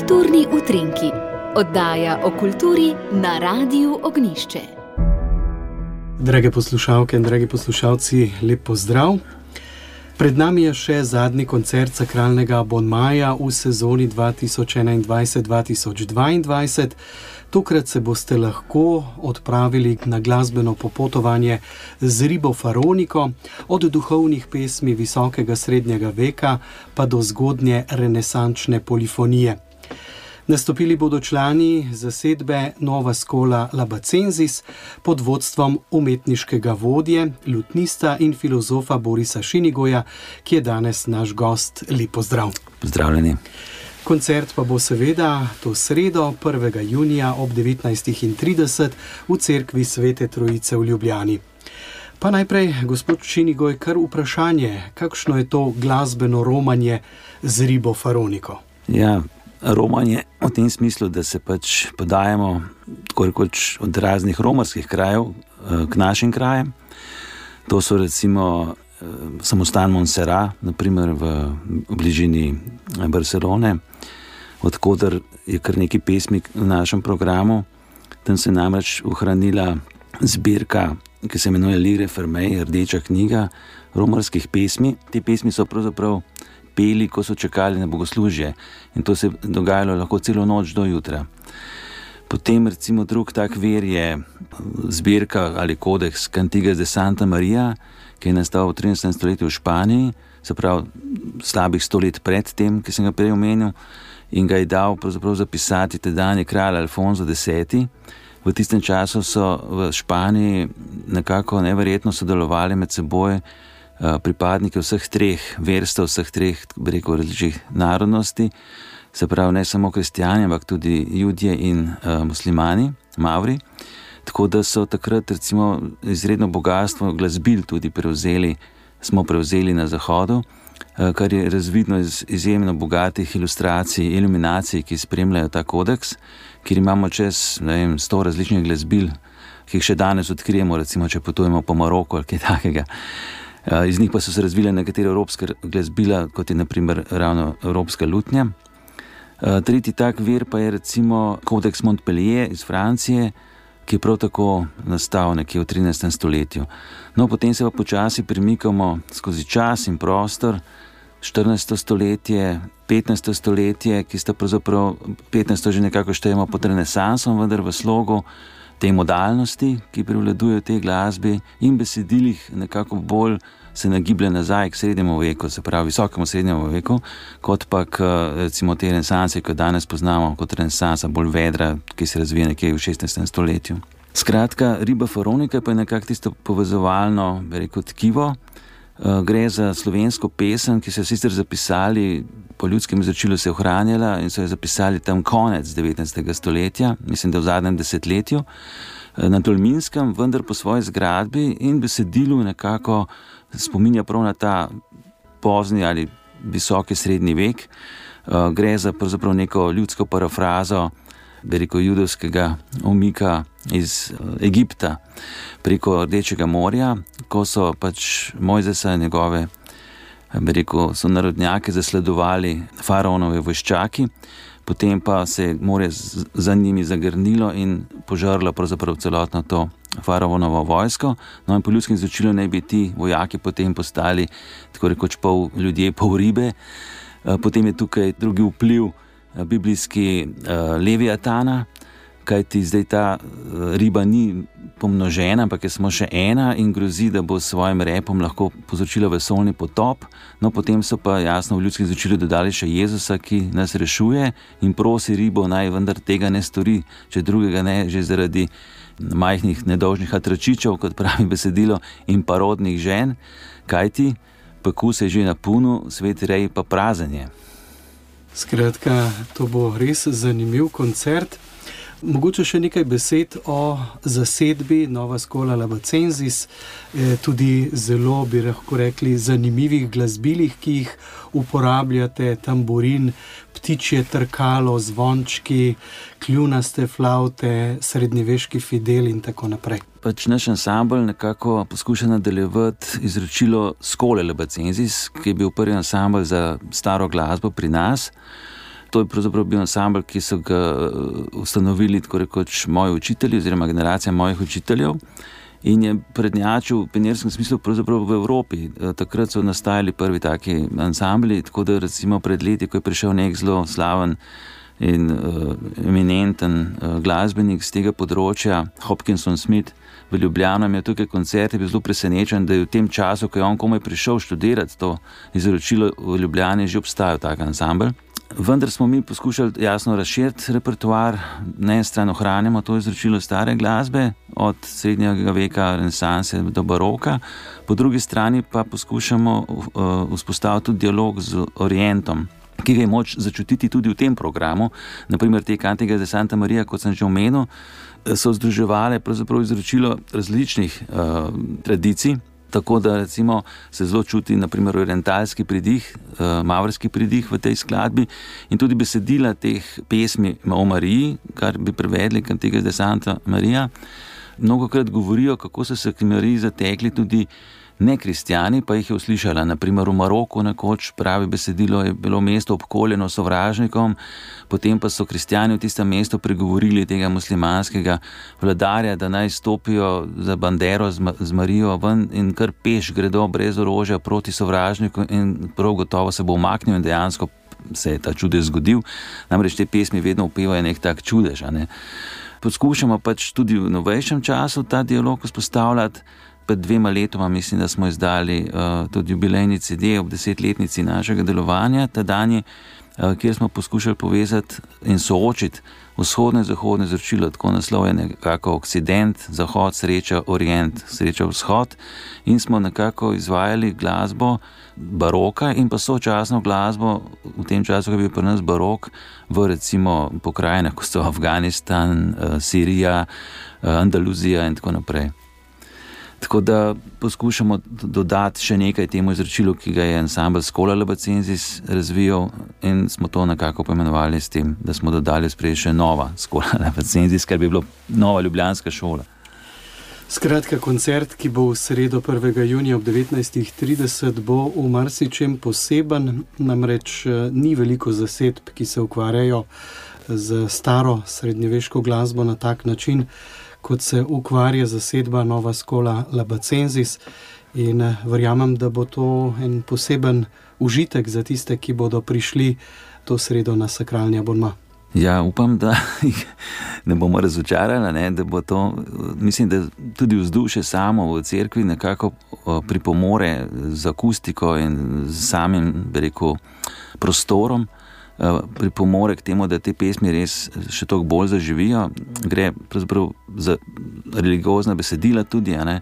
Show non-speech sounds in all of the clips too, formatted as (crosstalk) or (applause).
Kulturni utrinki, oddaja o kulturi na Radiu Ognišče. Drage poslušalke in dragi poslušalci, lep pozdrav. Pred nami je še zadnji koncert sakralnega Bonmaja v sezoni 2021-2022. Tokrat se boste lahko odpravili na glasbeno popotovanje z ribo Faroniko, od duhovnih pesmi visokega srednjega veka pa do zgodnje renesančne polifonije. Nastopili bodo člani zasedbe Nova Skola Labacenzis pod vodstvom umetniškega vodje, lutnista in filozofa Borisa Šinigoja, ki je danes naš gost. Lepo zdrav. Pozdravljeni. Koncert pa bo seveda to sredo, 1. junija ob 19.30 v cerkvi Svete Trojice v Ljubljani. Pa najprej, gospod Činigoj, kar vprašanje, kakšno je to glasbeno romanje z ribo Faroniko? Ja, romanje v tem smislu, da se pač podajamo od raznih romarskih krajev eh, k našim krajem. To so recimo eh, samostan Montserrat, naprimer v bližini Barcelone, odkuder je kar nekaj pesmi v našem programu. Tam se je namreč ohranila zbirka, ki se imenuje Lire Fermej, rdeča knjiga romarskih pesmi. Te pesmi so pravzaprav peli, ko so čakali na bogoslužje in to se je dogajalo lahko celo noč do jutra. Potem, recimo, drug tak ver je zbirka ali kodeks Cantigas de Santa Maria, ki je nastal v 13. stoletju v Španiji, se pravi slabih sto let pred tem, ki sem ga prej omenil, in ga je dal zapisati tedajni kralj Alfonso X. V tistem času so v Španiji nekako neverjetno sodelovali med seboj. Eh, pripadniki vseh treh verstev, vseh treh, rekel bi, različnih narodnosti, se pravi, ne samo kristijani, ampak tudi ljudje in uh, muslimani, Mavri. Tako da so takrat, recimo, izredno bogatstvo glasbil tudi prevzeli, smo prevzeli na Zahodu, uh, kar je razvidno iz izjemno bogatih ilustracij, iluminacij, ki spremljajo ta kodeks, kjer imamo čez vem, sto različnih glasbil, ki jih še danes odkrijemo, recimo, če potujemo po Maroku ali kaj takega. Eh, iz njih pa so se razvile nekatere evropske glasbila, kot je naprimer ravno Evropska lutnja. Eh, tretji tak vir pa je recimo Codex Montpellier iz Francije, ki je prav tako nastal nekje v 13. stoletju. No, potem se pa počasi premikamo skozi čas in prostor, 14. stoletje, 15. stoletje, ki sta pravzaprav 15. že nekako štejemo pod renesansom, vendar v slogu te modalnosti, ki prevladujejo v tej glasbi in besedilih, nekako bolj se nagiblje nazaj k srednjemu veku, se pravi visokemu srednjemu veku, kot pa k recimo te renesanse, ki jo danes poznamo kot renesansa, bolj vedra, ki se razvija nekje v 16. stoletju. Skratka, riba Faronika pa je nekako tisto povezovalno, rekel, tkivo. Eh, gre za slovensko pesem, ki so sicer zapisali po ljudskem izročilu, se je ohranjala in so jo zapisali tam konec 19. stoletja, mislim, da v zadnjem desetletju, eh, na Tolminskem, vendar po svoji zgradbi in besedilu nekako spominja prav na ta pozni ali visoki srednji vek. Eh, gre za neko ljudsko parafrazo veliko judovskega umika iz eh, Egipta preko Rdečega morja, ko so pač Mojzesa in njegove. Rekel, so narodnjaki zasledovali faraonove voščaki, potem pa se je morje za njimi zagrnilo in požrlo celotno to faraonovo vojsko. No, in po ljudskem izročilu naj bi ti vojaki potem postali tako rekoč pol ljudje, pol ribe. Eh, potem je tukaj drugi vpliv eh, biblijski uh, Leviatana, kajti zdaj ta uh, riba ni pomnožena, ampak je samo še ena in grozi, da bo s svojim repom lahko povzročila vesolni potop. No, potem so pa jasno v ljudskem izročilu dodali še Jezusa, ki nas rešuje in prosi ribo naj vendar tega ne stori, če drugega ne, že zaradi majhnih nedožnih atračičev, kot pravi besedilo, in parodnih žen, kajti pokus je že na puno, svet rej pa prazen je. Skratka, to bo res zanimiv koncert. Mogoče še nekaj besed o zasedbi Nova Skola Labacenzis, eh, tudi zelo bi lahko rekli zanimivih glasbilih, ki jih uporabljate, tamburin, ptičje trkalo, zvončki, kljunaste flaute, srednjeveški fidel in tako naprej. Pač naš ansambl nekako poskuša nadaljevati izročilo Skole Labacenzis, ki je bil prvi ansambl za staro glasbo pri nas. To je pravzaprav bil ansambl, ki so ga ustanovili tako rekoč moji učitelji, oziroma generacija mojih učiteljev. In je prednjačil v pionierskem smislu v Evropi. Takrat so nastajali prvi taki ansambli, tako da recimo pred leti, ko je prišel nek zelo slaven in uh, eminenten uh, glasbenik z tega področja, Hopkinson Smith, v Ljubljano, je tukaj koncert, je bil zelo presenečen, da je v tem času, ko je on komaj prišel študirati to izročilo v Ljubljani, že obstajal tak ansambl. Vendar smo mi poskušali jasno razširiti repertoar, na eni strani ohranjamo to izročilo stare glasbe, od srednjega veka, renesanse do baroka, po drugi strani pa poskušamo uh, vzpostaviti tudi dialog z Orientom, ki ga je moč začutiti tudi v tem programu. Naprimer, te kantike za Santa Marija, kot sem že omenil, so združevale izročilo različnih uh, tradicij. Tako da recimo, se zelo čuti naprimer, orientalski pridih, uh, mavrski pridih v tej skladbi in tudi besedila teh pesmi o Mariji, kar bi prevedli, kot tega zdaj Santa Marija. Mnogo krat govorijo, kako so se k Mariji zatekli tudi ne kristijani, pa jih je uslišala. Naprimer v Maroku, nekoč pravi besedilo, je bilo mesto obkoljeno sovražnikom, potem pa so kristijani v tistem mestu pregovorili tega muslimanskega vladarja, da naj stopijo za bandero z, Marijo ven in kar peš gredo brez orožja proti sovražniku in prav gotovo se bo umaknil in dejansko se je ta čudež zgodil. Namreč te pesmi vedno upevajo nek tak čudež. Ne? Poskušamo pač tudi v novejšem času ta dialog vzpostavljati. Pred dvema letoma, mislim, da smo izdali uh, tudi jubilejni CD ob desetletnici našega delovanja, ta dan, eh, kjer smo poskušali povezati in soočiti vzhodno in zahodno izročilo, tako naslovljeno nekako Occident, Zahod, Sreča, Orient, Sreča, Vzhod. In smo nekako izvajali glasbo baroka in pa sočasno glasbo v tem času, ko je bil pri nas barok, v recimo pokrajinah, kot so Afganistan, uh, Sirija, uh, Andaluzija in tako naprej. Tako da poskušamo dodati še nekaj temu izročilu, ki ga je ansambl Skola Labacenzis razvijal, in smo to nekako poimenovali s tem, da smo dodali sprej še nova Skola (laughs) Labacenzis, kar bi bilo nova ljubljanska šola. Skratka, koncert, ki bo v sredo 1. junija ob 19.30, bo v marsičem poseben, namreč eh, ni veliko zasedb, ki se ukvarjajo z staro srednjeveško glasbo na tak način kot se ukvarja zasedba Nova Skola Labacenzis. In eh, verjamem, da bo to en poseben užitek za tiste, ki bodo prišli to sredo na sakralni abonma. Ja, upam, da jih ne bomo razočarali, ne, da bo to, mislim, da tudi vzdušje samo v cerkvi nekako pripomore z akustiko in z samim, rekel, prostorom. Eh, pripomore k temu, da te pesmi res še toliko bolj zaživijo. Gre za religiozna besedila, tudi, ne,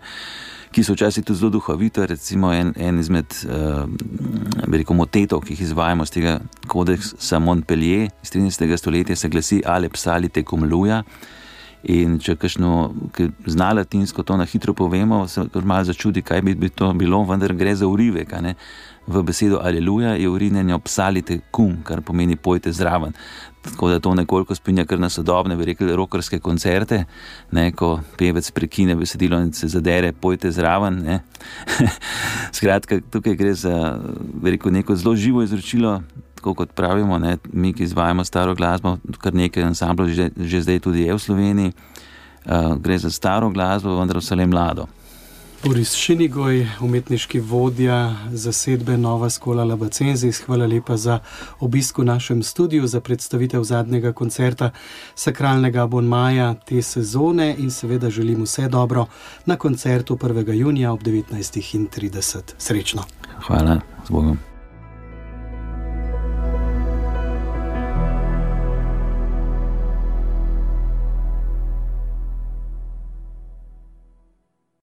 ki so včasih tudi zelo duhovita. Recimo en, en izmed uh, motetov, ki jih izvajamo z tega kodeksa Montpellier iz 13. stoletja, se glasi: Ale psali te kumluja. In če kakšno zna latinsko, to na hitro povemo, se malo začudi, kaj bi, bi to bilo, vendar gre za urivek. V besedo Aleluja je urinjeno psalite kum, kar pomeni pojte zraven. Tako da to nekoliko spinja kar na sodobne, bi rekli, rokerske koncerte, ne, ko pevec prekine besedilo in se zadere, pojte zraven. (laughs) Skratka, tukaj gre za rekel, neko zelo živo izročilo, tako kot pravimo, ne, mi, ki izvajamo staro glasbo, kar nekaj ansamblov že, že zdaj tudi je v Sloveniji. Uh, gre za staro glasbo, vendar vse le mlado. Boris Šinigoj, umetniški vodja zasedbe Nova Skola Labacenzis, hvala lepa za obisk v našem studiu, za predstavitev zadnjega koncerta sakralnega abonmaja te sezone in seveda želim vse dobro na koncertu 1. junija ob 19.30. Srečno. Hvala, z Bogom.